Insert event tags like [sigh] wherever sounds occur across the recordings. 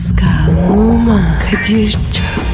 Pascal, Oman, Kadir çok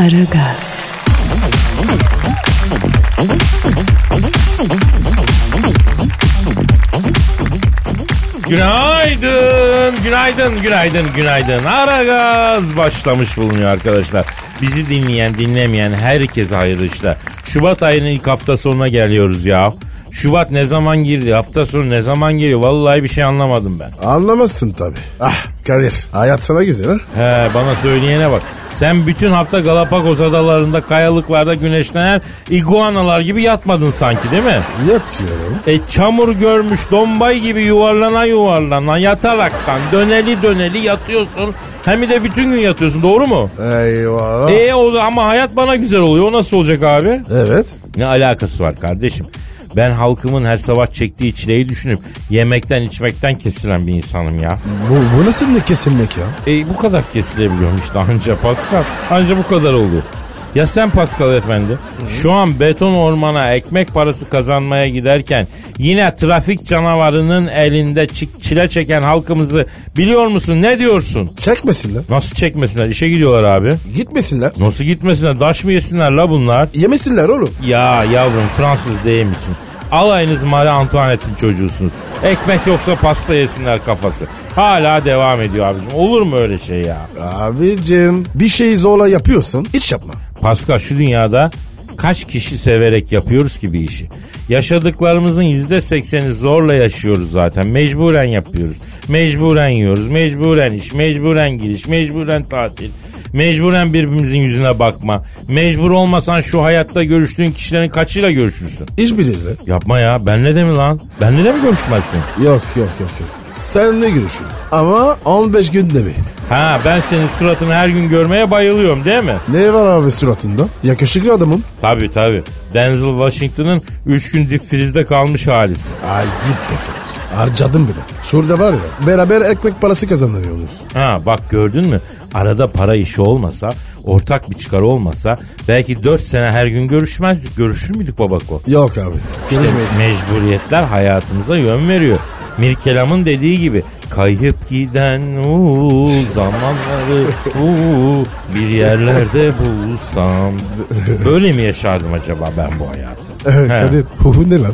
Aragaz, Günaydın, günaydın, günaydın, günaydın. Ara gaz başlamış bulunuyor arkadaşlar. Bizi dinleyen, dinlemeyen herkese hayırlı işler. Şubat ayının ilk hafta sonuna geliyoruz ya. Şubat ne zaman girdi, hafta sonu ne zaman geliyor? Vallahi bir şey anlamadım ben. Anlamazsın tabi. Ah Kadir hayat sana güzel ha. He bana söyleyene bak. Sen bütün hafta Galapagos adalarında kayalıklarda güneşlenen iguanalar gibi yatmadın sanki değil mi? Yatıyorum. E çamur görmüş dombay gibi yuvarlana yuvarlana yataraktan döneli döneli yatıyorsun. Hem de bütün gün yatıyorsun doğru mu? Eyvallah. E o ama hayat bana güzel oluyor. O nasıl olacak abi? Evet. Ne alakası var kardeşim? Ben halkımın her sabah çektiği çileyi düşünüp yemekten içmekten kesilen bir insanım ya. Bu, bu nasıl ne kesilmek ya? E bu kadar kesilebiliyorum işte anca Pascal. Anca bu kadar oluyor. Ya sen Pascal efendi şu an beton ormana ekmek parası kazanmaya giderken yine trafik canavarının elinde çi- çile çeken halkımızı biliyor musun ne diyorsun? Çekmesinler. Nasıl çekmesinler işe gidiyorlar abi. Gitmesinler. Nasıl gitmesinler taş mı yesinler la bunlar? Yemesinler oğlum. Ya yavrum Fransız değil misin? Alayınız Marie Antoinette'in çocuğusunuz. Ekmek yoksa pasta yesinler kafası. Hala devam ediyor abicim. Olur mu öyle şey ya? Abicim bir şeyi zorla yapıyorsan hiç yapma. Pascal şu dünyada kaç kişi severek yapıyoruz ki bir işi? Yaşadıklarımızın yüzde sekseni zorla yaşıyoruz zaten. Mecburen yapıyoruz. Mecburen yiyoruz. Mecburen iş. Mecburen giriş. Mecburen tatil. Mecburen birbirimizin yüzüne bakma. Mecbur olmasan şu hayatta görüştüğün kişilerin kaçıyla görüşürsün? Hiç biriyle. Yapma ya. Benle de mi lan? Benle de mi görüşmezsin? Yok yok yok yok. Sen ne görüşün? Ama 15 günde bir. Ha ben senin suratını her gün görmeye bayılıyorum değil mi? Ne var abi suratında? Yakışıklı adamım. Tabii tabii. Denzel Washington'ın 3 gün dip frizde kalmış halisi. Ayıp be Kadir. Harcadın bile. Şurada var ya beraber ekmek parası kazanıyoruz. Ha bak gördün mü? Arada para işi olmasa, ortak bir çıkar olmasa belki 4 sene her gün görüşmezdik. Görüşür müydük babako? Yok abi. İşte Görüşmeyiz. mecburiyetler hayatımıza yön veriyor. Mirkelam'ın dediği gibi kayıp giden uuu zamanları uuu bir yerlerde bulsam. Böyle mi yaşardım acaba ben bu hayatı? Kadir hu ne lan?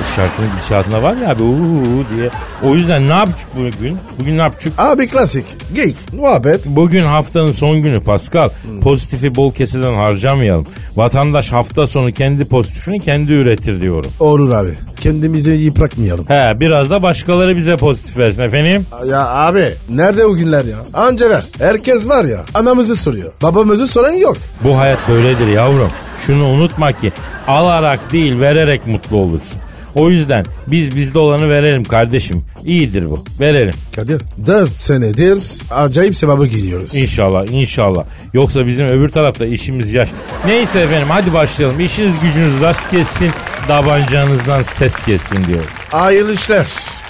E, Şarkının gidişatına var ya abi uuu diye. O yüzden ne yaptık bugün? Bugün ne yaptık? Abi klasik. Geyik. Muhabbet. Bugün haftanın son günü Pascal. Pozitifi bol keseden harcamayalım. Vatandaş hafta sonu kendi pozitifini kendi üretir diyorum. Olur abi. Kendimizi yıpratmayalım. He biraz da başkaları bize pozitif versin efendim. Ya abi nerede o günler ya? Anca ver. Herkes var ya anamızı soruyor. Babamızı soran yok. Bu hayat böyledir yavrum. Şunu unutma ki alarak değil vererek mutlu olursun. O yüzden biz bizde olanı verelim kardeşim. İyidir bu. Verelim. Kadir 4 senedir acayip sevabı geliyoruz. İnşallah inşallah. Yoksa bizim öbür tarafta işimiz yaş. Neyse efendim hadi başlayalım. İşiniz gücünüz rast kessin. Tabancanızdan ses kessin diyor. Hayırlı işler.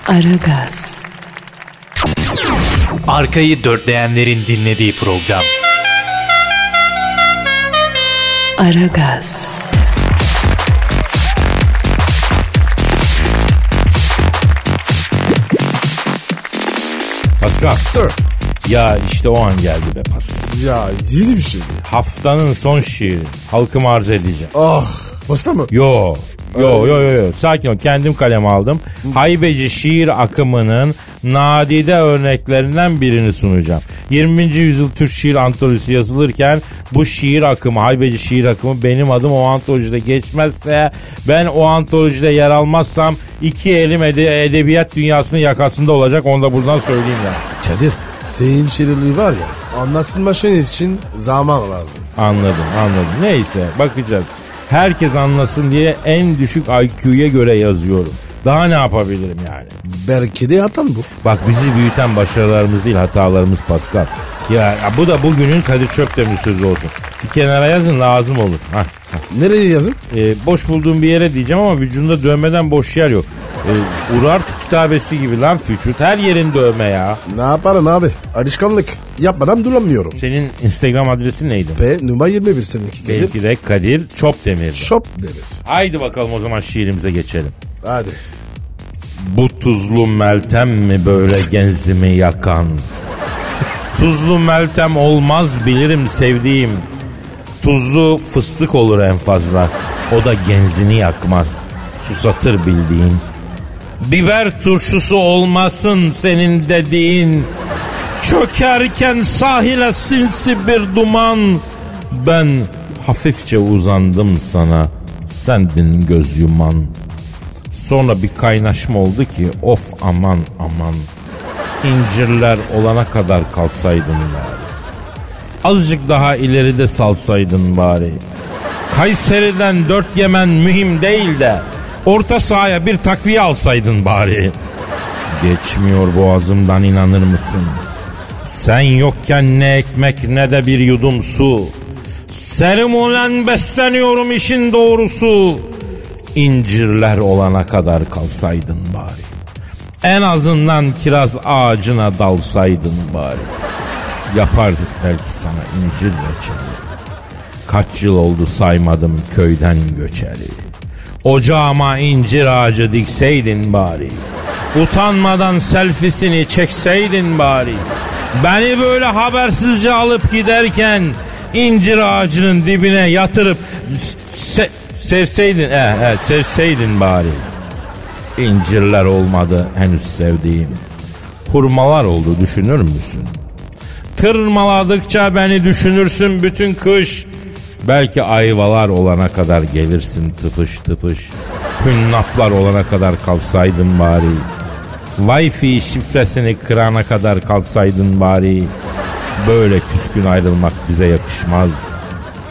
Aragaz, Arkayı dörtleyenlerin dinlediği program. Aragaz, Pascal. Sir. Ya işte o an geldi be Pascal. Ya yeni bir şey. Haftanın son şiiri. Halkıma arz edeceğim. Ah. Posta mı? Yo. Yo yo yo yo. Sakin ol. Kendim kaleme aldım. Haybeci şiir akımının nadide örneklerinden birini sunacağım. 20. yüzyıl Türk şiir antolojisi yazılırken bu şiir akımı, haybeci şiir akımı benim adım o antolojide geçmezse ben o antolojide yer almazsam iki elim ede- edebiyat dünyasının yakasında olacak. Onu da buradan söyleyeyim ya. Kadir senin şiirliği var ya anlaşılması için zaman lazım. Anladım anladım. Neyse bakacağız. Herkes anlasın diye en düşük IQ'ya göre yazıyorum. Daha ne yapabilirim yani? Belki de atan bu. Bak bizi büyüten başarılarımız değil hatalarımız Pascal. Ya, ya bu da bugünün Kadir Çöptemir sözü olsun. Bir kenara yazın lazım olur. Hah. Nereye yazın? Ee, boş bulduğum bir yere diyeceğim ama vücudunda dövmeden boş yer yok. Ee, Urart kitabesi gibi lan vücut. Her yerin dövme ya. Ne yaparım abi? Alışkanlık. Yapmadan duramıyorum. Senin Instagram adresin neydi? Ve numara 21 seninki gelir. Belki de Kadir Çopdemir. Shop demir. Haydi bakalım o zaman şiirimize geçelim. Hadi. Bu tuzlu meltem mi böyle genzimi yakan? Tuzlu meltem olmaz bilirim sevdiğim. Tuzlu fıstık olur en fazla. O da genzini yakmaz. Susatır bildiğin. Biber turşusu olmasın senin dediğin. Çökerken sahile sinsi bir duman. Ben hafifçe uzandım sana. Sendin göz yuman. Sonra bir kaynaşma oldu ki of aman aman. İncirler olana kadar kalsaydın bari. Azıcık daha ileride salsaydın bari. Kayseri'den dört yemen mühim değil de orta sahaya bir takviye alsaydın bari. Geçmiyor boğazımdan inanır mısın? Sen yokken ne ekmek ne de bir yudum su. Serim olan besleniyorum işin doğrusu. İncirler olana kadar kalsaydın bari. En azından kiraz ağacına dalsaydın bari. Yapardık belki sana incir reçeli. Kaç yıl oldu saymadım köyden göçeri. Ocağıma incir ağacı dikseydin bari. Utanmadan selfisini çekseydin bari. Beni böyle habersizce alıp giderken incir ağacının dibine yatırıp se- sevseydin, eh, eh, sevseydin bari. İncirler olmadı henüz sevdiğim. Hurmalar oldu düşünür müsün? Tırmaladıkça beni düşünürsün bütün kış. Belki ayvalar olana kadar gelirsin tıpış tıpış. Hünnaplar olana kadar kalsaydın bari. Wi-Fi şifresini kırana kadar kalsaydın bari. Böyle küskün ayrılmak bize yakışmaz.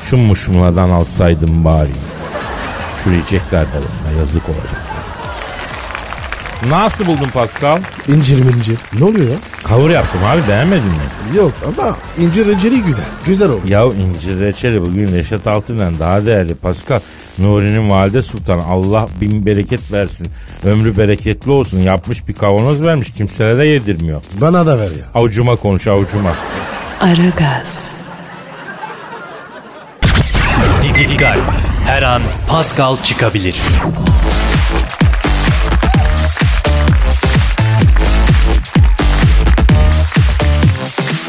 Şu muşmuladan alsaydın bari. Çürüyecekler de bunda yazık olacak. Nasıl buldun Pascal? İncir mincir. Ne oluyor ya? Kavur yaptım abi beğenmedin mi? Yok ama incir reçeli güzel. Güzel oldu. Ya incir reçeli bugün Reşat Altın'dan daha değerli Pascal. Nuri'nin valide sultanı Allah bin bereket versin. Ömrü bereketli olsun. Yapmış bir kavanoz vermiş kimselere yedirmiyor. Bana da ver ya. Avucuma konuş avucuma. Aragaz, Dikkat. Her an Pascal çıkabilir.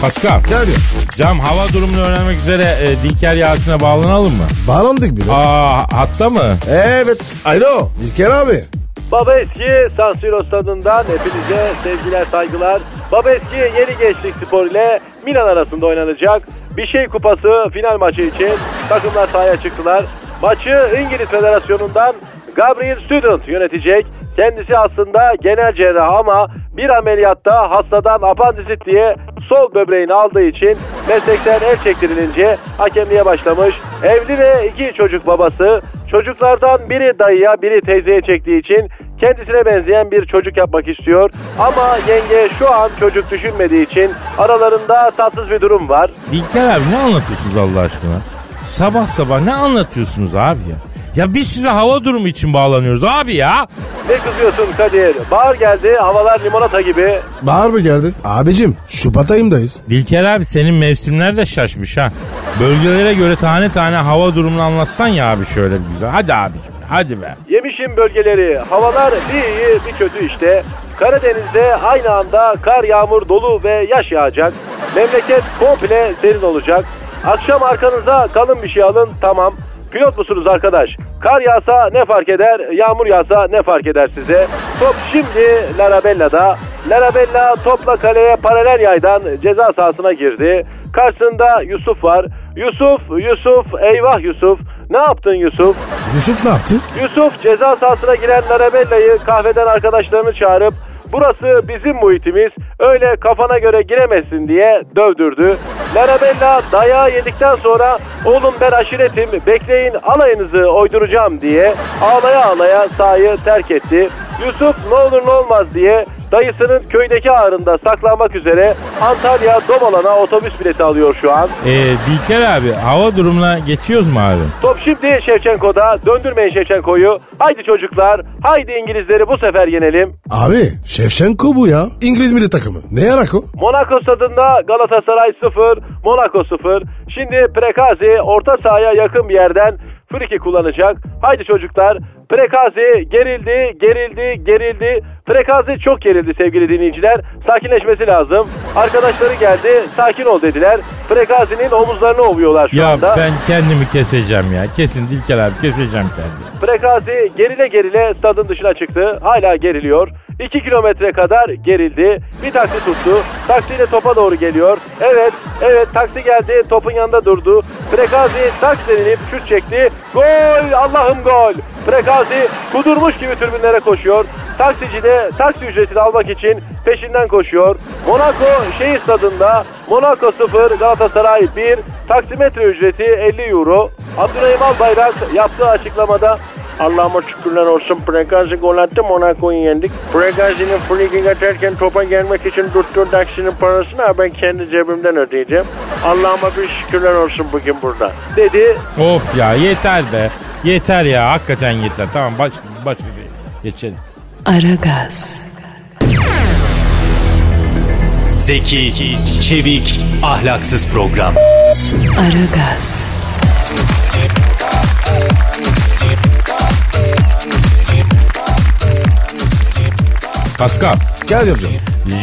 Pascal Gel ya. cam hava durumunu öğrenmek üzere e, Dilker Yasin'e bağlanalım mı? Bağlandık bile. Aa hatta mı? Evet. Alo. İlker abi. Baba Eski San Siro stadından hepinize sevgiler saygılar. Baba Eski Yeni Gençlik Spor ile Milan arasında oynanacak bir şey kupası final maçı için takımlar sahaya çıktılar. Maçı İngiliz Federasyonu'ndan Gabriel Student yönetecek. Kendisi aslında genel cerrah ama bir ameliyatta hastadan apandisit diye sol böbreğini aldığı için meslekten el çektirilince hakemliğe başlamış. Evli ve iki çocuk babası çocuklardan biri dayıya biri teyzeye çektiği için kendisine benzeyen bir çocuk yapmak istiyor. Ama yenge şu an çocuk düşünmediği için aralarında tatsız bir durum var. Dilker abi ne anlatıyorsunuz Allah aşkına? Sabah sabah ne anlatıyorsunuz abi ya? Ya biz size hava durumu için bağlanıyoruz abi ya. Ne kızıyorsun Kadir? Bahar geldi havalar limonata gibi. Bahar mı geldi? Abicim Şubat ayındayız. Dilker abi senin mevsimler de şaşmış ha. Bölgelere göre tane tane hava durumunu anlatsan ya abi şöyle bir güzel. Hadi abicim hadi be. Yemişim bölgeleri. Havalar bir iyi bir kötü işte. Karadeniz'de aynı anda kar, yağmur, dolu ve yaş yağacak. Memleket komple serin olacak. Akşam arkanıza kalın bir şey alın tamam. Pilot musunuz arkadaş? Kar yağsa ne fark eder, yağmur yağsa ne fark eder size? Top şimdi Larabella'da. Larabella topla kaleye paralel yaydan ceza sahasına girdi. Karşısında Yusuf var. Yusuf, Yusuf, eyvah Yusuf. Ne yaptın Yusuf? Yusuf ne yaptı? Yusuf ceza sahasına giren Larabella'yı kahveden arkadaşlarını çağırıp Burası bizim muhitimiz. Öyle kafana göre giremezsin diye dövdürdü. Larabella dayağı yedikten sonra oğlum ben aşiretim bekleyin alayınızı oyduracağım diye ağlaya ağlaya sahayı terk etti. Yusuf ne olur ne olmaz diye dayısının köydeki ağrında saklanmak üzere Antalya Domalan'a otobüs bileti alıyor şu an. Ee, Dilker abi hava durumuna geçiyoruz mu abi? Top şimdi Şevçenko'da. Döndürmeyin Şevçenko'yu. Haydi çocuklar. Haydi İngilizleri bu sefer yenelim. Abi Şevşenko bu ya. İngiliz milli takımı. Ne yarak o? Monaco stadında Galatasaray 0, Monaco 0. Şimdi Prekazi orta sahaya yakın bir yerden friki kullanacak. Haydi çocuklar. Prekazi gerildi, gerildi, gerildi. Prekazi çok gerildi sevgili dinleyiciler. Sakinleşmesi lazım. Arkadaşları geldi. Sakin ol dediler. Prekazi'nin omuzlarını ovuyorlar şu Ya anda. ben kendimi keseceğim ya. Kesin Dilker abi keseceğim kendimi. Prekazi gerile gerile stadın dışına çıktı. Hala geriliyor. 2 kilometre kadar gerildi. Bir taksi tuttu. Taksiyle topa doğru geliyor. Evet, evet taksi geldi. Topun yanında durdu. Prekazi taksiden inip şut çekti. Gol! Allah'ım gol! Prekazi kudurmuş gibi tribünlere koşuyor. Taksici de taksi ücretini almak için peşinden koşuyor. Monaco şehir stadında Monaco 0 Galatasaray 1 taksimetre ücreti 50 euro. Abdurrahim Albayrak yaptığı açıklamada Allah'ıma şükürler olsun Prekazi gol attı Monaco'yu yendik. Prekazi'nin free kick atarken topa gelmek için tuttuğu taksinin parasını ben kendi cebimden ödeyeceğim. Allah'ıma bir şükürler olsun bugün burada. Dedi Of ya yeter be. Yeter ya hakikaten yeter. Tamam başka başka şey. Geçelim. Aragaz, Zeki, çevik, ahlaksız program. Aragaz, Pascal, Gel hocam.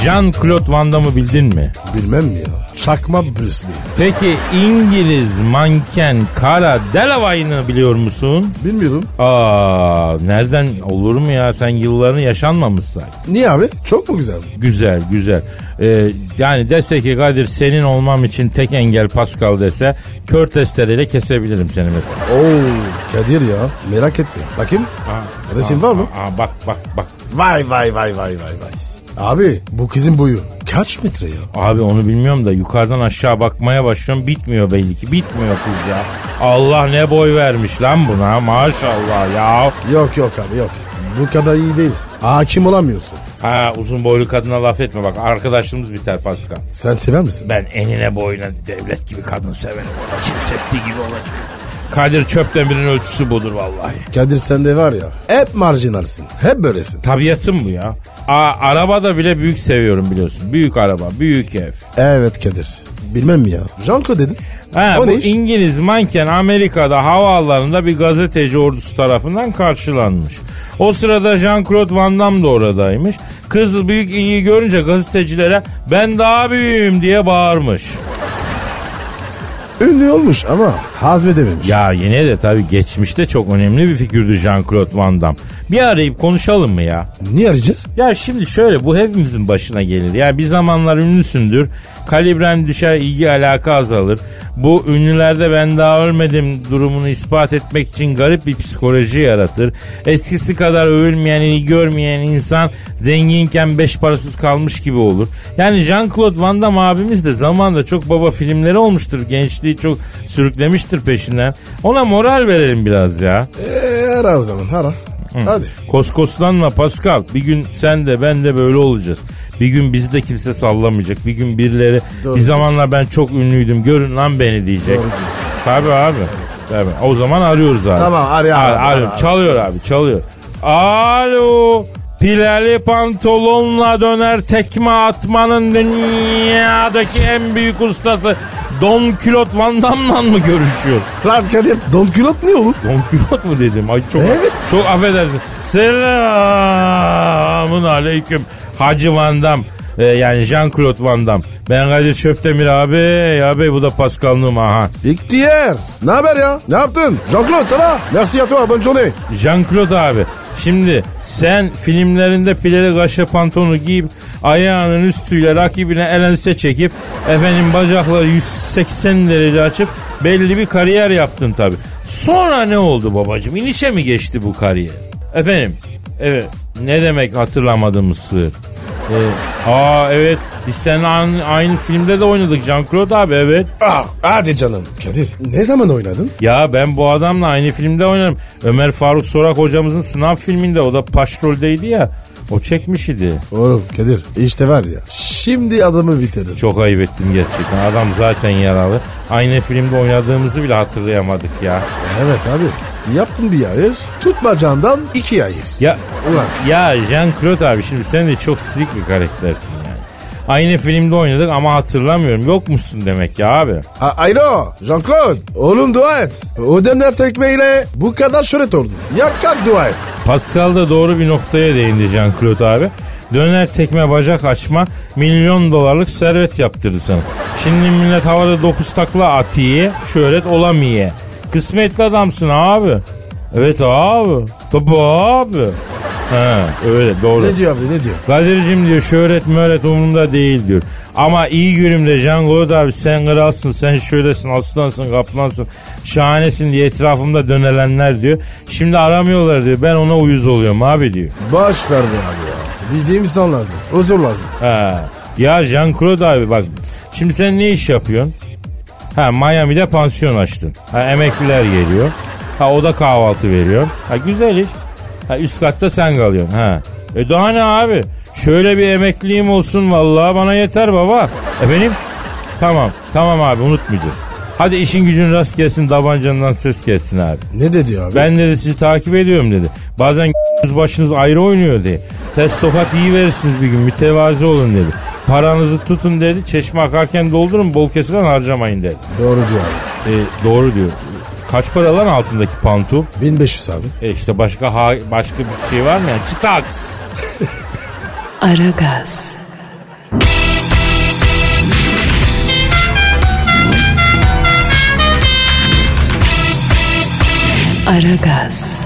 Jean-Claude Van Damme'ı bildin mi? Bilmem mi ya? Çakma Bruce Lee. Peki İngiliz manken Cara Delevingne'ı biliyor musun? Bilmiyorum. Aa, nereden olur mu ya sen yıllarını yaşanmamışsın. Niye abi? Çok mu güzel? Güzel güzel. Ee, yani dese ki Kadir senin olmam için tek engel Pascal dese kör testereyle kesebilirim seni mesela. Oo Kadir ya. Merak ettim. Bakayım. Resim var mı? Aa, bak bak bak. Vay vay vay vay vay vay. Abi bu kızın boyu kaç metre ya? Abi onu bilmiyorum da yukarıdan aşağı bakmaya başlıyorum bitmiyor belli ki bitmiyor kız ya. Allah ne boy vermiş lan buna maşallah ya. Yok yok abi yok. Bu kadar iyi değil. Hakim olamıyorsun. Ha uzun boylu kadına laf etme bak arkadaşlığımız biter Pascal. Sen sever misin? Ben enine boyuna devlet gibi kadın severim. Çinsetti gibi olacak. Kadir Çöptemir'in ölçüsü budur vallahi. Kadir sende var ya hep marjinalsin. Hep böylesin. Tabiatım bu ya. A, arabada bile büyük seviyorum biliyorsun. Büyük araba, büyük ev. Evet Kadir. Bilmem mi ya? Jean-Claude dedin. Ha, O bu? İngiliz manken Amerika'da havaalanında bir gazeteci ordusu tarafından karşılanmış. O sırada Jean-Claude Van Damme de oradaymış. Kız büyük ilgi görünce gazetecilere ben daha büyüğüm diye bağırmış. Ünlü olmuş ama hazmedememiş. Ya yine de tabii geçmişte çok önemli bir figürdü Jean-Claude Van Damme. Bir arayıp konuşalım mı ya? Niye arayacağız? Ya şimdi şöyle bu hepimizin başına gelir. Ya bir zamanlar ünlüsündür. Kalibren düşer ilgi alaka azalır. Bu ünlülerde ben daha ölmedim durumunu ispat etmek için garip bir psikoloji yaratır. Eskisi kadar övülmeyen, ilgi görmeyen insan zenginken beş parasız kalmış gibi olur. Yani Jean-Claude Van Damme abimiz de zamanında çok baba filmleri olmuştur. Gençliği çok sürüklemiştir peşinden. Ona moral verelim biraz ya. Eee ara o zaman ara. Hadi. Koskoslanma Pascal. Bir gün sen de ben de böyle olacağız. Bir gün bizi de kimse sallamayacak. Bir gün birileri Doğru bir zamanlar ben çok ünlüydüm. Görün lan beni diyecek. Doğru diyorsun. Tabii abi. Tabii. O zaman arıyoruz abi. Tamam, arıyor abi, Ar- arıyor. ara, Çalıyor abi çalıyor. Alo. Pileli pantolonla döner tekme atmanın dünyadaki en büyük ustası Don Kilot Van Damme'la mı görüşüyor? Lan Kadir Don Külot ne olur? Don Kilot mu dedim? Ay çok Evet. çok affedersin. Selamun aleyküm. Hacı Van Damme. Ee, yani Jean-Claude Van Damme. Ben Kadir Çöptemir abi. Abi bu da Pascal Numa. Ha. İhtiyar. Ne haber ya? Ne yaptın? Jean-Claude sana. Merci à toi. Bonne journée. Jean-Claude abi. Şimdi sen filmlerinde pileli gaşe pantolonu giyip ayağının üstüyle rakibine elense çekip efendim bacakları 180 derece açıp belli bir kariyer yaptın tabi. Sonra ne oldu babacığım? İnişe mi geçti bu kariyer? Efendim evet ne demek hatırlamadığımız sığır? E, aa evet biz seninle aynı, aynı filmde de oynadık Jean-Claude abi evet. Ah, hadi canım. Kadir ne zaman oynadın? Ya ben bu adamla aynı filmde oynarım. Ömer Faruk Sorak hocamızın sınav filminde o da başroldeydi ya. O çekmiş idi. Oğlum Kadir işte var ya şimdi adamı bitirdin. Çok ayıp ettim gerçekten. Adam zaten yaralı. Aynı filmde oynadığımızı bile hatırlayamadık ya. Evet abi yaptın bir ayır tutmacandan iki ayır. Ya Ulan. ya Jean-Claude abi şimdi sen de çok silik bir karaktersin yani. Aynı filmde oynadık ama hatırlamıyorum. Yok musun demek ya abi. A- Alo Jean-Claude oğlum dua et. O döner tekmeyle bu kadar şöhret oldun. Ya kalk dua et. Pascal da doğru bir noktaya değindi Jean-Claude abi. Döner tekme bacak açma milyon dolarlık servet yaptırdı sana. Şimdi millet havada dokuz takla atiye şöhret olamıyor. Kısmetli adamsın abi. Evet abi. Tabii abi. He öyle doğru. Ne diyor abi ne diyor? Kadir'cim diyor şöhret möhret umurumda değil diyor. Ama iyi günümde Jean Claude abi sen kralsın, sen şöylesin, aslansın, kaplansın, şahanesin diye etrafımda dönelenler diyor. Şimdi aramıyorlar diyor. Ben ona uyuz oluyorum abi diyor. Boş ver be abi ya. Bize insan lazım. Huzur lazım. Ha. Ya Jean Claude abi bak. Şimdi sen ne iş yapıyorsun? Ha Miami'de pansiyon açtın. Ha emekliler geliyor. Ha o da kahvaltı veriyor. Ha güzel iş. Ha üst katta sen kalıyorsun. Ha. E daha ne abi? Şöyle bir emekliliğim olsun vallahi bana yeter baba. Efendim? Tamam. Tamam abi unutmayacağız. Hadi işin gücün rast gelsin tabancandan ses gelsin abi. Ne dedi abi? Ben dedi sizi takip ediyorum dedi. Bazen başınız ayrı oynuyor dedi. Test tokat iyi verirsiniz bir gün mütevazi olun dedi. Paranızı tutun dedi. Çeşme akarken doldurun bol kesilen harcamayın dedi. Doğru diyor abi. E, doğru diyor. Kaç para lan altındaki pantul? 1500 abi. E işte başka ha, başka bir şey var mı yani? Çıtaks. Aragaz. Aragaz.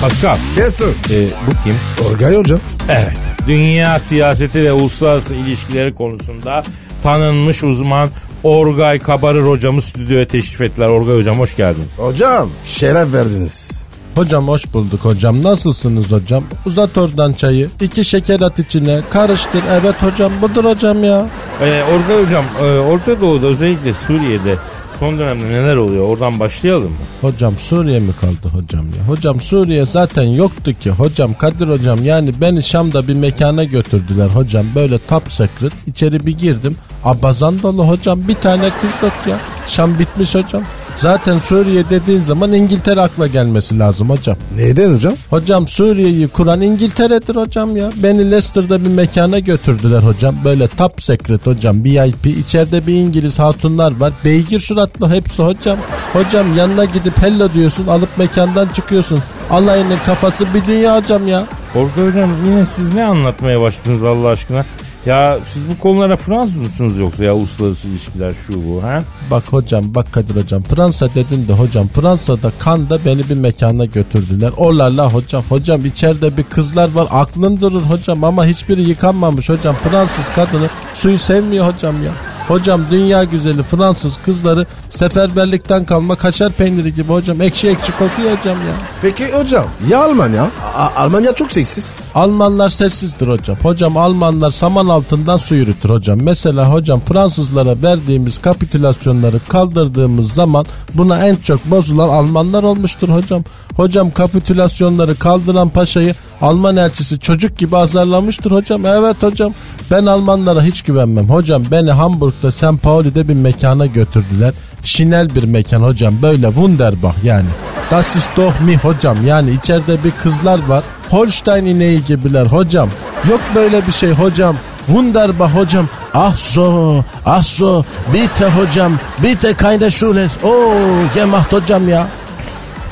Pascal. Yes sir. E, bu kim? Orgay hocam. Evet. Dünya siyaseti ve uluslararası ilişkileri konusunda tanınmış uzman Orgay Kabarır hocamız stüdyoya teşrif ettiler. Orgay hocam hoş geldin. Hocam şeref verdiniz. Hocam hoş bulduk hocam. Nasılsınız hocam? Uzat oradan çayı. İki şeker at içine. Karıştır. Evet hocam budur hocam ya. Ee, Orgay hocam e, Orta Doğu'da özellikle Suriye'de son dönemde neler oluyor oradan başlayalım mı? Hocam Suriye mi kaldı hocam ya? Hocam Suriye zaten yoktu ki. Hocam Kadir hocam yani beni Şam'da bir mekana götürdüler hocam. Böyle top secret. İçeri bir girdim. Abazan dolu hocam. Bir tane kız yok ya. Şam bitmiş hocam. Zaten Suriye dediğin zaman İngiltere akla gelmesi lazım hocam. Neden hocam? Hocam Suriye'yi kuran İngiltere'dir hocam ya. Beni Leicester'da bir mekana götürdüler hocam. Böyle top secret hocam VIP. İçeride bir İngiliz hatunlar var. Beygir suratlı hepsi hocam. Hocam yanına gidip hello diyorsun alıp mekandan çıkıyorsun. Alayının kafası bir dünya hocam ya. Orgay hocam yine siz ne anlatmaya başladınız Allah aşkına? Ya siz bu konulara Fransız mısınız yoksa ya uluslararası ilişkiler şu bu ha? Bak hocam bak Kadir hocam Fransa dedin de hocam Fransa'da Kanda beni bir mekana götürdüler. Olala hocam hocam içeride bir kızlar var aklın durur hocam ama hiçbiri yıkanmamış hocam Fransız kadını suyu sevmiyor hocam ya. Hocam dünya güzeli Fransız kızları seferberlikten kalma kaşar peyniri gibi hocam ekşi ekşi kokuyor hocam ya. Peki hocam ya Almanya? A- Almanya çok seksiz. Almanlar sessizdir hocam. Hocam Almanlar saman altından su yürütür hocam. Mesela hocam Fransızlara verdiğimiz kapitülasyonları kaldırdığımız zaman buna en çok bozulan Almanlar olmuştur hocam. Hocam kapitülasyonları kaldıran paşayı Alman elçisi çocuk gibi azarlamıştır hocam. Evet hocam ben Almanlara hiç güvenmem. Hocam beni Hamburg'da St. Pauli'de bir mekana götürdüler. Şinel bir mekan hocam böyle Wunderbach yani. Das ist doch mi hocam yani içeride bir kızlar var. Holstein ineği gibiler hocam. Yok böyle bir şey hocam. Wunderbar hocam. Ah so, ah so. Bitte hocam. Bitte keine Schule. Oo, gemacht hocam ya.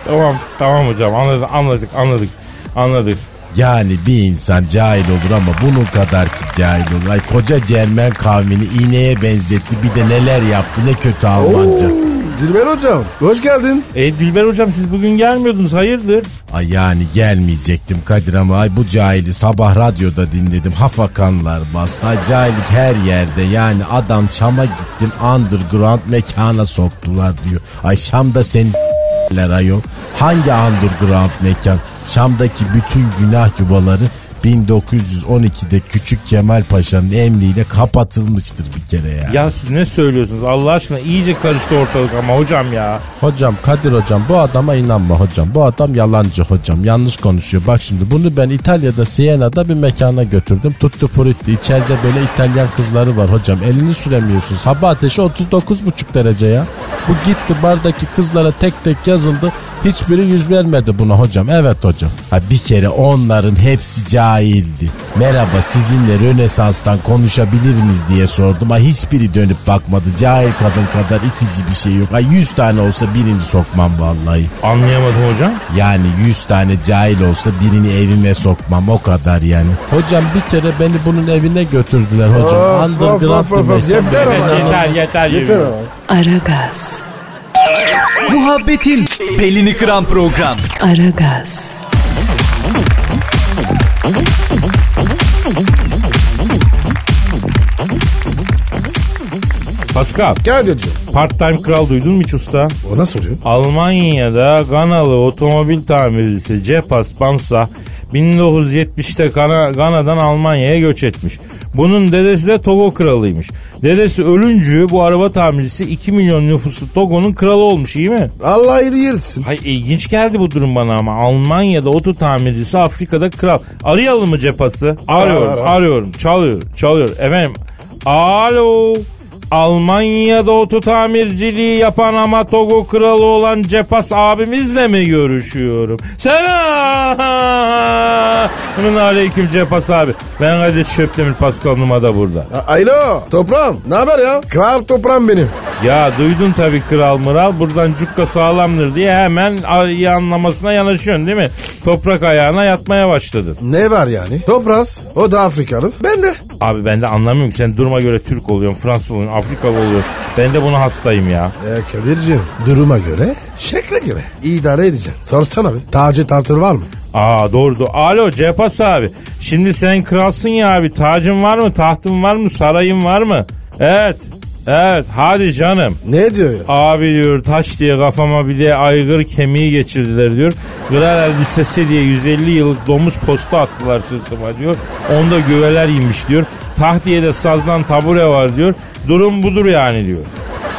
Tamam tamam hocam anladık anladık anladık anladık. Yani bir insan cahil olur ama bunun kadar ki cahil olur. Ay koca Cermen kavmini iğneye benzetti bir de neler yaptı ne kötü Almanca. Dilber hocam hoş geldin. E Dilber hocam siz bugün gelmiyordunuz hayırdır? Ay yani gelmeyecektim Kadir ama ay bu cahili sabah radyoda dinledim. Hafakanlar bastı. Ay cahillik her yerde yani adam Şam'a gittim underground mekana soktular diyor. Ay Şam'da seni ayol. Hangi underground mekan? Şam'daki bütün günah yuvaları 1912'de Küçük Kemal Paşa'nın emriyle kapatılmıştır bir kere ya. Ya siz ne söylüyorsunuz Allah aşkına iyice karıştı ortalık ama hocam ya. Hocam Kadir hocam bu adama inanma hocam. Bu adam yalancı hocam. Yanlış konuşuyor. Bak şimdi bunu ben İtalya'da Siena'da bir mekana götürdüm. Tuttu frutti. İçeride böyle İtalyan kızları var hocam. Elini süremiyorsun. Sabah ateşi 39,5 derece ya. Bu gitti bardaki kızlara tek tek yazıldı. Hiçbiri yüz vermedi buna hocam. Evet hocam. Ha bir kere onların hepsi cahildi. Merhaba sizinle Rönesans'tan konuşabilir miyiz diye sordum. Ha hiçbiri dönüp bakmadı. Cahil kadın kadar itici bir şey yok. Ha 100 tane olsa birini sokmam vallahi. Anlayamadım hocam. Yani 100 tane cahil olsa birini evime sokmam o kadar yani. Hocam bir kere beni bunun evine götürdüler hocam. Of, of, Underground of, of, bir of. Yeter. Yeter yeter Yeter. Aragaz, Muhabbetin belini kıran program. Aragaz, Pascal Kadir'cim part time kral duydun mu hiç usta? o nasıl oluyor? Almanya'da Ganalı otomobil tamircisi Cepas Bansa 1970'te Gana, Gana'dan Almanya'ya göç etmiş. Bunun dedesi de Togo kralıymış. Dedesi ölüncü bu araba tamircisi 2 milyon nüfuslu Togo'nun kralı olmuş iyi mi? Allah iyiliği yırtsın. Hay ilginç geldi bu durum bana ama Almanya'da oto tamircisi Afrika'da kral. Arayalım mı Cepas'ı? Arıyorum, Ara, ara. arıyorum. Çalıyor, çalıyor. Efendim, alo. Almanya'da oto tamirciliği yapan ama Togo kralı olan Cepas abimizle mi görüşüyorum? Selamun aleyküm Cepas abi. Ben Kadir Şöptemir Pascal Numa da burada. A- Alo toprağım ne haber ya? Kral toprağım benim. Ya duydun tabii kral mıral buradan cukka sağlamdır diye hemen iyi anlamasına yanaşıyorsun değil mi? Toprak ayağına yatmaya başladın. Ne var yani? Topraz o da Afrikalı. Ben de. Abi ben de anlamıyorum ki sen duruma göre Türk oluyorsun, Fransız oluyorsun, Afrikalı oluyorsun. Ben de buna hastayım ya. E Kadir'cim duruma göre şekle göre idare edeceğim. Sorsana bir tacı tartır var mı? Aa doğru doğru. Alo Cepas abi. Şimdi sen kralsın ya abi. Tacın var mı? Tahtın var mı? Sarayın var mı? Evet. Evet hadi canım. Ne diyor ya? Abi diyor taş diye kafama bir de aygır kemiği geçirdiler diyor. Kral elbisesi diye 150 yıllık domuz posta attılar sırtıma diyor. Onda göveler yemiş diyor. Taht diye de sazdan tabure var diyor. Durum budur yani diyor.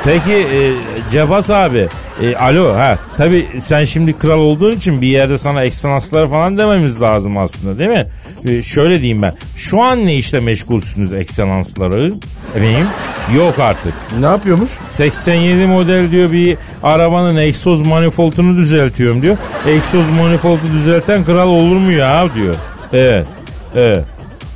Peki e, Cebas abi e, alo ha tabi sen şimdi kral olduğun için bir yerde sana ekselansları falan dememiz lazım aslında değil mi? E, şöyle diyeyim ben şu an ne işle meşgulsünüz ekselansları efendim yok artık. Ne yapıyormuş? 87 model diyor bir arabanın egzoz manifoldunu düzeltiyorum diyor. Egzoz manifoldu düzelten kral olur mu ya diyor. Evet. Evet.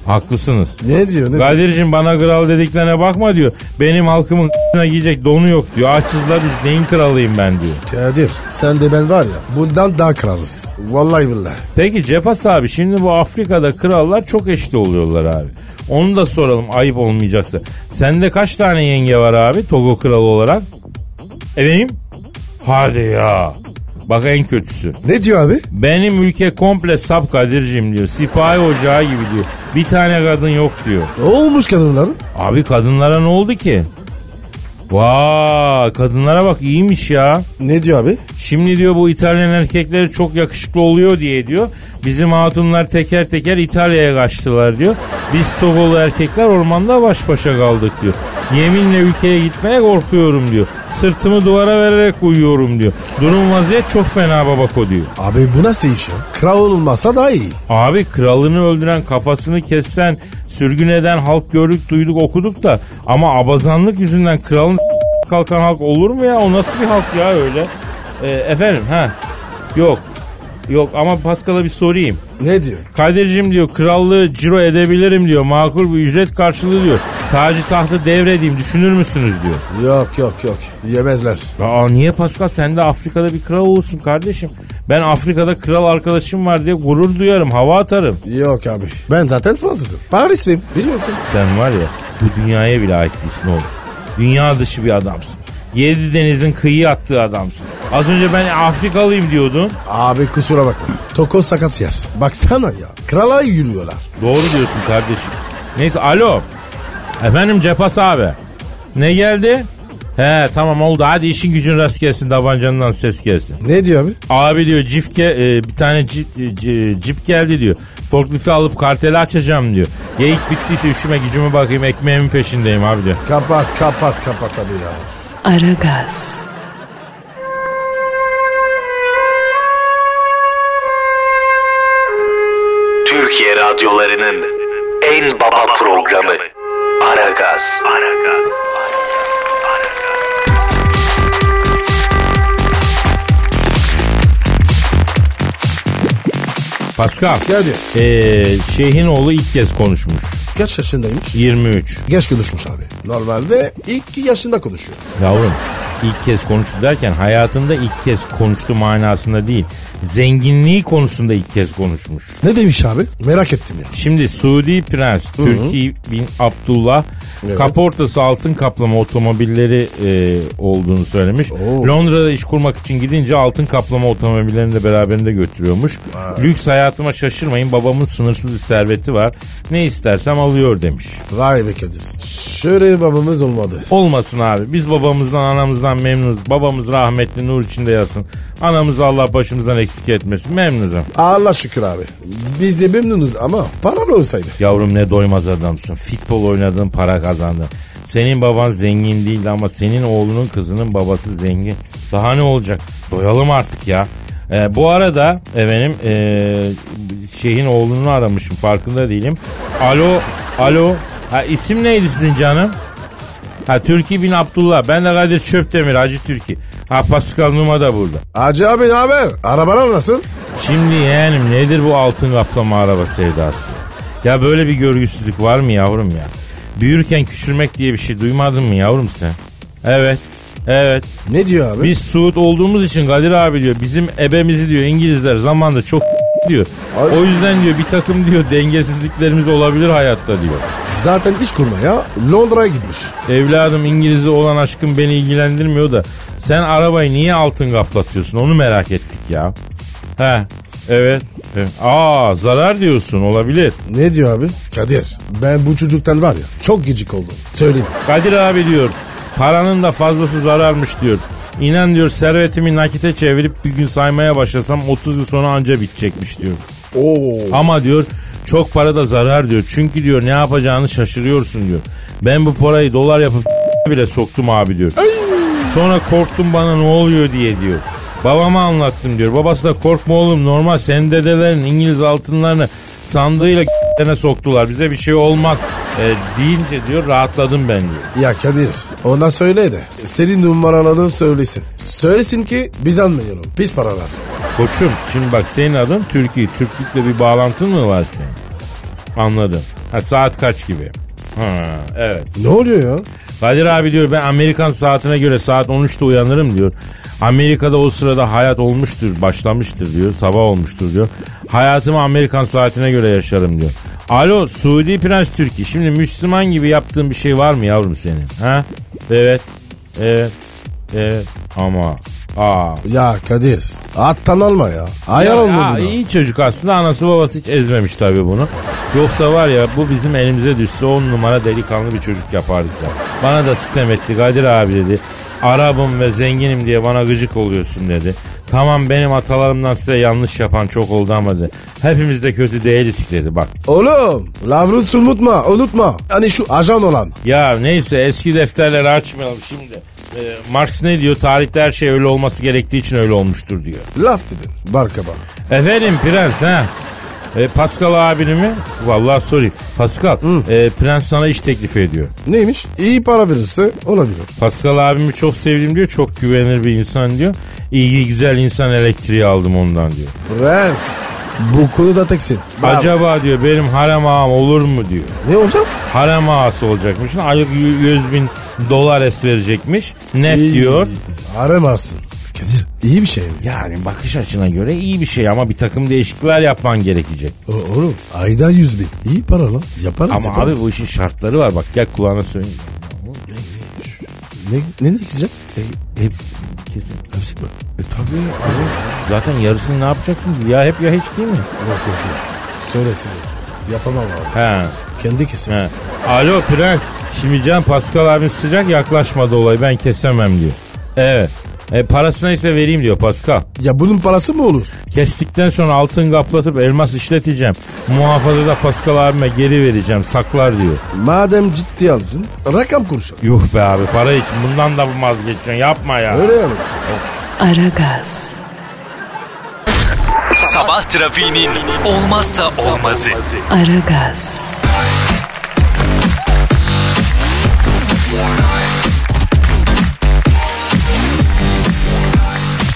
Haklısınız. Ne diyor? Ne? Kadir'cim bana kral dediklerine bakma diyor. Benim halkımın [laughs] giyecek donu yok diyor. Açız la biz neyin kralıyım ben diyor. Kadir sen de ben var ya bundan daha kralız. Vallahi billahi. Peki Cepas abi şimdi bu Afrika'da krallar çok eşli oluyorlar abi. Onu da soralım ayıp olmayacaksa. Sende kaç tane yenge var abi Togo kralı olarak? Efendim? Hadi ya. Bak en kötüsü. Ne diyor abi? Benim ülke komple sap Kadir'cim diyor. Sipahi ocağı gibi diyor. Bir tane kadın yok diyor. Ne olmuş kadınların? Abi kadınlara ne oldu ki? Vay kadınlara bak iyiymiş ya. Ne diyor abi? Şimdi diyor bu İtalyan erkekleri çok yakışıklı oluyor diye diyor. Bizim hatunlar teker teker İtalya'ya kaçtılar diyor. Biz Togolu erkekler ormanda baş başa kaldık diyor. Yeminle ülkeye gitmeye korkuyorum diyor. Sırtımı duvara vererek uyuyorum diyor. Durum vaziyet çok fena babako diyor. Abi bu nasıl iş ya? Kral olmasa daha iyi. Abi kralını öldüren kafasını kessen sürgün eden halk gördük duyduk okuduk da ama abazanlık yüzünden kralın [laughs] kalkan halk olur mu ya? O nasıl bir halk ya öyle? Ee, efendim ha yok yok ama Pascal'a bir sorayım. Ne diyor? Kadir'cim diyor krallığı ciro edebilirim diyor. Makul bir ücret karşılığı diyor. Tacı tahtı devredeyim düşünür müsünüz diyor. Yok yok yok yemezler. Aa niye Pascal sen de Afrika'da bir kral olursun kardeşim. Ben Afrika'da kral arkadaşım var diye gurur duyarım hava atarım. Yok abi. Ben zaten Fransızım. Parisliyim biliyorsun. Sen var ya bu dünyaya bile ait değilsin oğlum. Dünya dışı bir adamsın. Yedi denizin kıyı attığı adamsın. Az önce ben Afrikalıyım diyordun. Abi kusura bakma. Toko sakat yer. Baksana ya. Krala yürüyorlar. Doğru diyorsun kardeşim. Neyse alo. Efendim Cepas abi. Ne geldi? He tamam oldu hadi işin gücün rast gelsin tabancandan ses gelsin. Ne diyor abi? Abi diyor cifke e, bir tane cip, e, c- cip geldi diyor. Forklifti alıp karteli açacağım diyor. Geyik bittiyse üşüme gücüme bakayım ekmeğimin peşindeyim abi diyor. Kapat kapat kapat abi ya. Aragaz, Türkiye radyolarının en baba programı Aragaz. Pascal. Geldi. E, şeyhin oğlu ilk kez konuşmuş. Kaç yaşındaymış? 23. Geç konuşmuş abi. Normalde ilk yaşında konuşuyor. Yavrum ilk kez konuştu derken hayatında ilk kez konuştu manasında değil. Zenginliği konusunda ilk kez konuşmuş. Ne demiş abi? Merak ettim ya. Şimdi Suudi Prens Türkiye bin Abdullah Evet. kaportası altın kaplama otomobilleri e, olduğunu söylemiş. Oo. Londra'da iş kurmak için gidince altın kaplama otomobillerini de beraberinde götürüyormuş. Lüks hayatıma şaşırmayın babamın sınırsız bir serveti var. Ne istersem alıyor demiş. Vay be Kadir. Şöyle babamız olmadı. Olmasın abi. Biz babamızdan anamızdan memnunuz. Babamız rahmetli nur içinde yatsın. Anamızı Allah başımızdan eksik etmesin. Memnunum. Allah şükür abi. Biz de memnunuz ama paralı olsaydı. Yavrum ne doymaz adamsın. Futbol oynadın para kazandın. Senin baban zengin değildi ama senin oğlunun kızının babası zengin. Daha ne olacak? Doyalım artık ya. Ee, bu arada efendim ee, şeyhin oğlunu aramışım farkında değilim. Alo, alo. Ha, isim neydi sizin canım? Ha Türkiye bin Abdullah. Ben de Kadir Çöptemir Hacı Türkiye. Ha Pascal Numa da burada. Hacı abi ne haber? Arabalar nasıl? Şimdi yeğenim nedir bu altın kaplama araba sevdası? Ya böyle bir görgüsüzlük var mı yavrum ya? Büyürken küçülmek diye bir şey duymadın mı yavrum sen? Evet. Evet. Ne diyor abi? Biz Suud olduğumuz için Kadir abi diyor bizim ebemizi diyor İngilizler zamanda çok diyor. Abi. O yüzden diyor bir takım diyor dengesizliklerimiz olabilir hayatta diyor. Zaten iş kurmaya Londra'ya gitmiş. Evladım İngiliz'e olan aşkım beni ilgilendirmiyor da sen arabayı niye altın kaplatıyorsun onu merak ettik ya. He evet. evet. Aa zarar diyorsun olabilir. Ne diyor abi? Kadir ben bu çocuktan var ya çok gıcık oldum. Söyleyeyim. Kadir abi diyor paranın da fazlası zararmış diyor. İnan diyor servetimi nakite çevirip bir gün saymaya başlasam 30 yıl sonra anca bitecekmiş diyor. Oo. Ama diyor çok para da zarar diyor. Çünkü diyor ne yapacağını şaşırıyorsun diyor. Ben bu parayı dolar yapıp [laughs] bile soktum abi diyor. Sonra korktum bana ne oluyor diye diyor. Babama anlattım diyor. Babası da korkma oğlum normal senin dedelerin İngiliz altınlarını sandığıyla ne soktular. Bize bir şey olmaz e, deyince diyor rahatladım ben diyor. Ya Kadir ona söyle de senin numaralarını söylesin. Söylesin ki biz almayalım. Pis paralar. Koçum şimdi bak senin adın Türkiye. Türklükle bir bağlantın mı var senin? Anladım. Ha, saat kaç gibi? Ha, evet. Ne oluyor ya? Kadir abi diyor ben Amerikan saatine göre saat 13'te uyanırım diyor. Amerika'da o sırada hayat olmuştur, başlamıştır diyor. Sabah olmuştur diyor. Hayatımı Amerikan saatine göre yaşarım diyor. Alo Suudi Prens Türkiye. Şimdi Müslüman gibi yaptığın bir şey var mı yavrum senin? Ha? Evet. Evet. Evet. Ama Aa. Ya Kadir attan alma ya. Ayar Ya, olma ya, buna. iyi çocuk aslında anası babası hiç ezmemiş tabii bunu. Yoksa var ya bu bizim elimize düşse on numara delikanlı bir çocuk yapardık ya. Bana da sitem etti Kadir abi dedi. Arabım ve zenginim diye bana gıcık oluyorsun dedi. Tamam benim atalarımdan size yanlış yapan çok oldu ama dedi. Hepimiz de kötü değiliz dedi bak. Oğlum Lavrut unutma unutma. Hani şu ajan olan. Ya neyse eski defterleri açmayalım şimdi. Ee, Marx ne diyor? Tarihte her şey öyle olması gerektiği için öyle olmuştur diyor. Laf dedin. Barka bak. Efendim prens ha? E, Pascal abini mi? Vallahi sorry. Pascal e, prens sana iş teklif ediyor. Neymiş? İyi para verirse olabilir. Pascal abimi çok sevdim diyor. Çok güvenilir bir insan diyor. İyi güzel insan elektriği aldım ondan diyor. Prens. Bu konuda teksin. Bravo. Acaba diyor benim harem ağam olur mu diyor. Ne hocam? Harem ağası olacakmış. Aylık y- 100 bin dolar es verecekmiş. Net İyi. diyor. Aramazsın. Kadir iyi bir şey mi? Yani bakış açına göre iyi bir şey ama bir takım değişiklikler yapman gerekecek. O, oğlum ayda yüz bin. İyi para lan. Yaparız Ama yaparız. abi bu işin şartları var. Bak gel kulağına söyleyeyim. Ne, ne dikecek? E, hep kesin. Hepsi mi? E tabii. abi. Zaten yarısını ne yapacaksın ki? Ya hep ya hiç değil mi? Yok yok yok. Söyle söyle söyle. Yapamam abi. He. Kendi kesin. he. Alo Prens. Şimdi Can Pascal abin sıcak yaklaşmadı olay. Ben kesemem diyor. Evet. E, parası neyse vereyim diyor Pascal. Ya bunun parası mı olur? Kestikten sonra altın kaplatıp elmas işleteceğim. Muhafazada Pascal abime geri vereceğim. Saklar diyor. Madem ciddi aldın rakam konuşalım. Yuh be abi para için bundan da vazgeçiyorsun? Yapma ya. Öyle yani. Aragaz, Sabah trafiğinin olmazsa olmazı. Aragaz,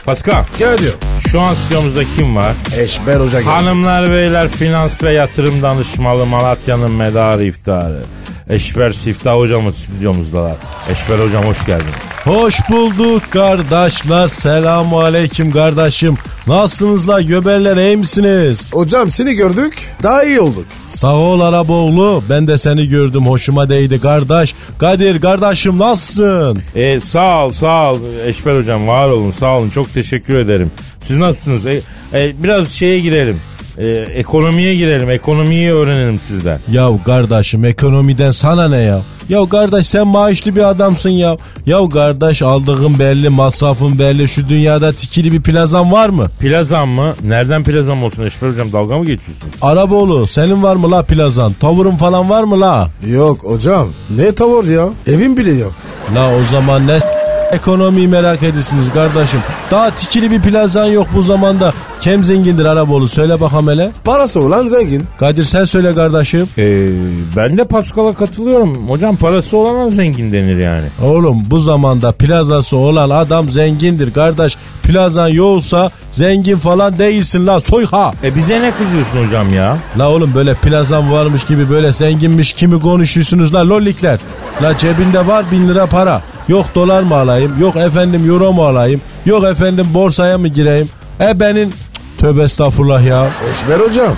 Pascal Gel diyor. şu an stüdyomuzda kim var? Eşber Hoca geldi. Hanımlar beyler finans ve yatırım danışmalı Malatya'nın medarı iftarı. Eşber Siftah hocamız stüdyomuzdalar. Eşber hocam hoş geldiniz. Hoş bulduk kardeşler. Selamun aleyküm kardeşim. Nasılsınız la göberler iyi misiniz? Hocam seni gördük daha iyi olduk. Sağ ol Araboğlu. Ben de seni gördüm. Hoşuma değdi kardeş. Kadir kardeşim nasılsın? E, sağ ol sağ ol Eşber hocam var olun sağ olun çok teşekkür ederim. Siz nasılsınız? E, e, biraz şeye girelim. E, ekonomiye girelim. Ekonomiyi öğrenelim sizden. Ya kardeşim ekonomiden sana ne ya? Ya kardeş sen maaşlı bir adamsın ya. Ya kardeş aldığın belli, masrafın belli. Şu dünyada tikili bir plazan var mı? Plazam mı? Nereden plazam olsun Eşber hocam dalga mı geçiyorsun? Araboğlu senin var mı la plazan? Tavırın falan var mı la? Yok hocam ne tavır ya? Evim bile yok. La o zaman ne s- ekonomiyi merak edirsiniz kardeşim. Daha tikili bir plazan yok bu zamanda. Kim zengindir Araboğlu söyle bakalım hele. Parası olan zengin. Kadir sen söyle kardeşim. E, ben de Pascal'a katılıyorum. Hocam parası olana zengin denir yani. Oğlum bu zamanda plazası olan adam zengindir kardeş. Plazan yoksa zengin falan değilsin la soyha. E bize ne kızıyorsun hocam ya? La oğlum böyle plazan varmış gibi böyle zenginmiş kimi konuşuyorsunuz la lollikler. La cebinde var bin lira para. Yok dolar mı alayım yok efendim euro mu alayım yok efendim borsaya mı gireyim. E benim tövbe estağfurullah ya. Eşber hocam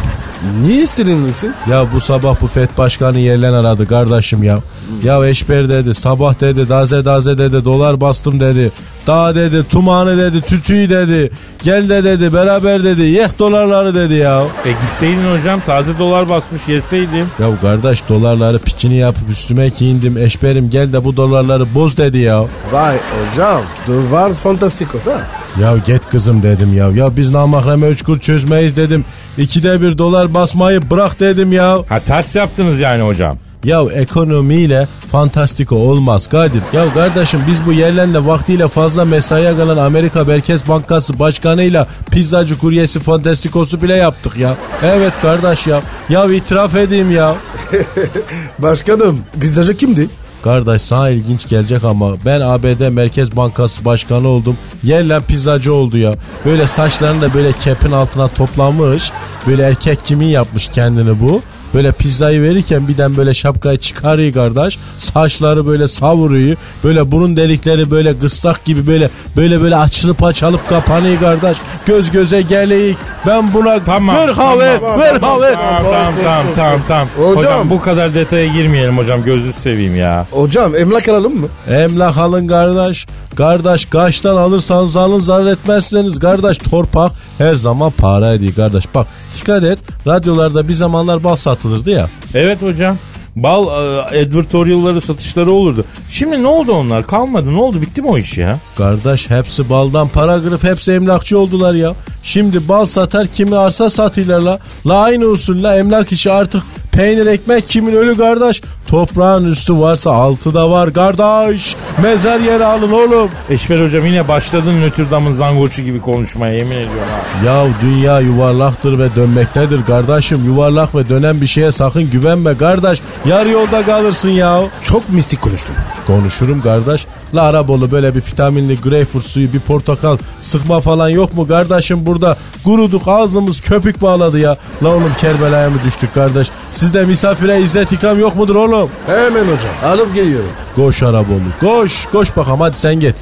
niye sinirlisin? Ya bu sabah bu FED başkanı yerlen aradı kardeşim ya. Ya eşber dedi sabah dedi daze daze dedi dolar bastım dedi. Daha dedi tumanı dedi tütüyü dedi. Gel de dedi beraber dedi yeh dolarları dedi ya. E gitseydin hocam taze dolar basmış yeseydim. Ya kardeş dolarları pikini yapıp üstüme giyindim eşberim gel de bu dolarları boz dedi ya. Vay hocam duvar fantastikos ha. Ya git kızım dedim ya. Ya biz namahreme üç kur çözmeyiz dedim. İkide bir dolar basmayı bırak dedim ya. Ha ters yaptınız yani hocam. Ya ekonomiyle fantastiko olmaz Kadir. Ya kardeşim biz bu yerlerle vaktiyle fazla mesaiye kalan Amerika Merkez Bankası başkanıyla pizzacı kuryesi fantastikosu bile yaptık ya. Evet kardeş ya. Ya itiraf edeyim ya. [laughs] Başkanım pizzacı kimdi? Kardeş sana ilginç gelecek ama ben ABD Merkez Bankası Başkanı oldum. Yerle pizzacı oldu ya. Böyle saçlarını da böyle kepin altına toplamış. Böyle erkek kimin yapmış kendini bu. Böyle pizzayı verirken birden böyle şapkayı çıkarıyor kardeş. Saçları böyle savuruyor. Böyle burun delikleri böyle kıssak gibi böyle böyle böyle açılıp açılıp kapanıyor kardeş. Göz göze geleyik. Ben buna Tamam. ver haver tamam, ver tamam, haver. Tamam tamam tamam tamam tamam. Hocam. Hocam. bu kadar detaya girmeyelim hocam gözünü seveyim ya. Hocam emlak alalım mı? Emlak alın kardeş. Kardeş kaçtan alırsanız alın zarar etmezseniz kardeş torpak her zaman para ediyor kardeş. Bak dikkat et radyolarda bir zamanlar bal satılırdı ya. Evet hocam. Bal e, advertorialları satışları olurdu. Şimdi ne oldu onlar? Kalmadı. Ne oldu? Bitti mi o iş ya? Kardeş hepsi baldan para kırıp hepsi emlakçı oldular ya. Şimdi bal satar kimi arsa satıyorlar la. La aynı usulle emlak işi artık peynir ekmek kimin ölü kardeş. Toprağın üstü varsa altı da var kardeş. Mezar yeri alın oğlum. Eşber hocam yine başladın Notre Dame'ın zangoçu gibi konuşmaya yemin ediyorum ha. Ya dünya yuvarlaktır ve dönmektedir kardeşim. Yuvarlak ve dönen bir şeye sakın güvenme kardeş. Yarı yolda kalırsın ya. Çok mistik konuştun. Konuşurum kardeş. La Arabolu böyle bir vitaminli greyfurt suyu bir portakal sıkma falan yok mu kardeşim burada? Kuruduk ağzımız köpük bağladı ya. La oğlum Kerbela'ya mı düştük kardeş? Sizde misafire izzet ikram yok mudur oğlum? Hemen hocam alıp geliyorum. Koş Arabolu koş koş bakalım hadi sen git.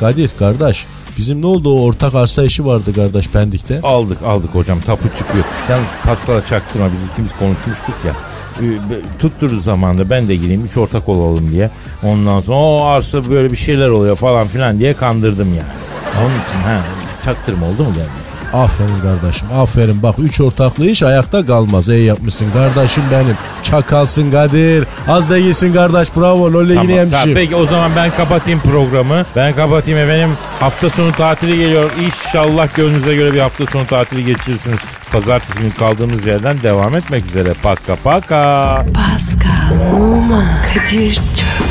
Kadir kardeş bizim ne oldu o ortak arsa işi vardı kardeş Pendik'te. Aldık aldık hocam tapu çıkıyor. Yalnız Pascal'a çaktırma biz ikimiz konuşmuştuk ya. E, tutturdu zamanda ben de gireyim üç ortak olalım diye. Ondan sonra o arsa böyle bir şeyler oluyor falan filan diye kandırdım yani. Onun için ha çaktırma oldu mu geldiyse? Aferin kardeşim aferin bak üç ortaklı iş ayakta kalmaz. İyi yapmışsın kardeşim benim. Çakalsın Kadir. Az da iyisin kardeş bravo lol Tamam, yine tamam, yemişim. peki o zaman ben kapatayım programı. Ben kapatayım efendim. Hafta sonu tatili geliyor. İnşallah gönlünüze göre bir hafta sonu tatili geçirirsiniz. Pazartesi günü kaldığımız yerden devam etmek üzere. Paka paka. Pascal, Oman, Kadir çok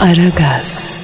Aragaz.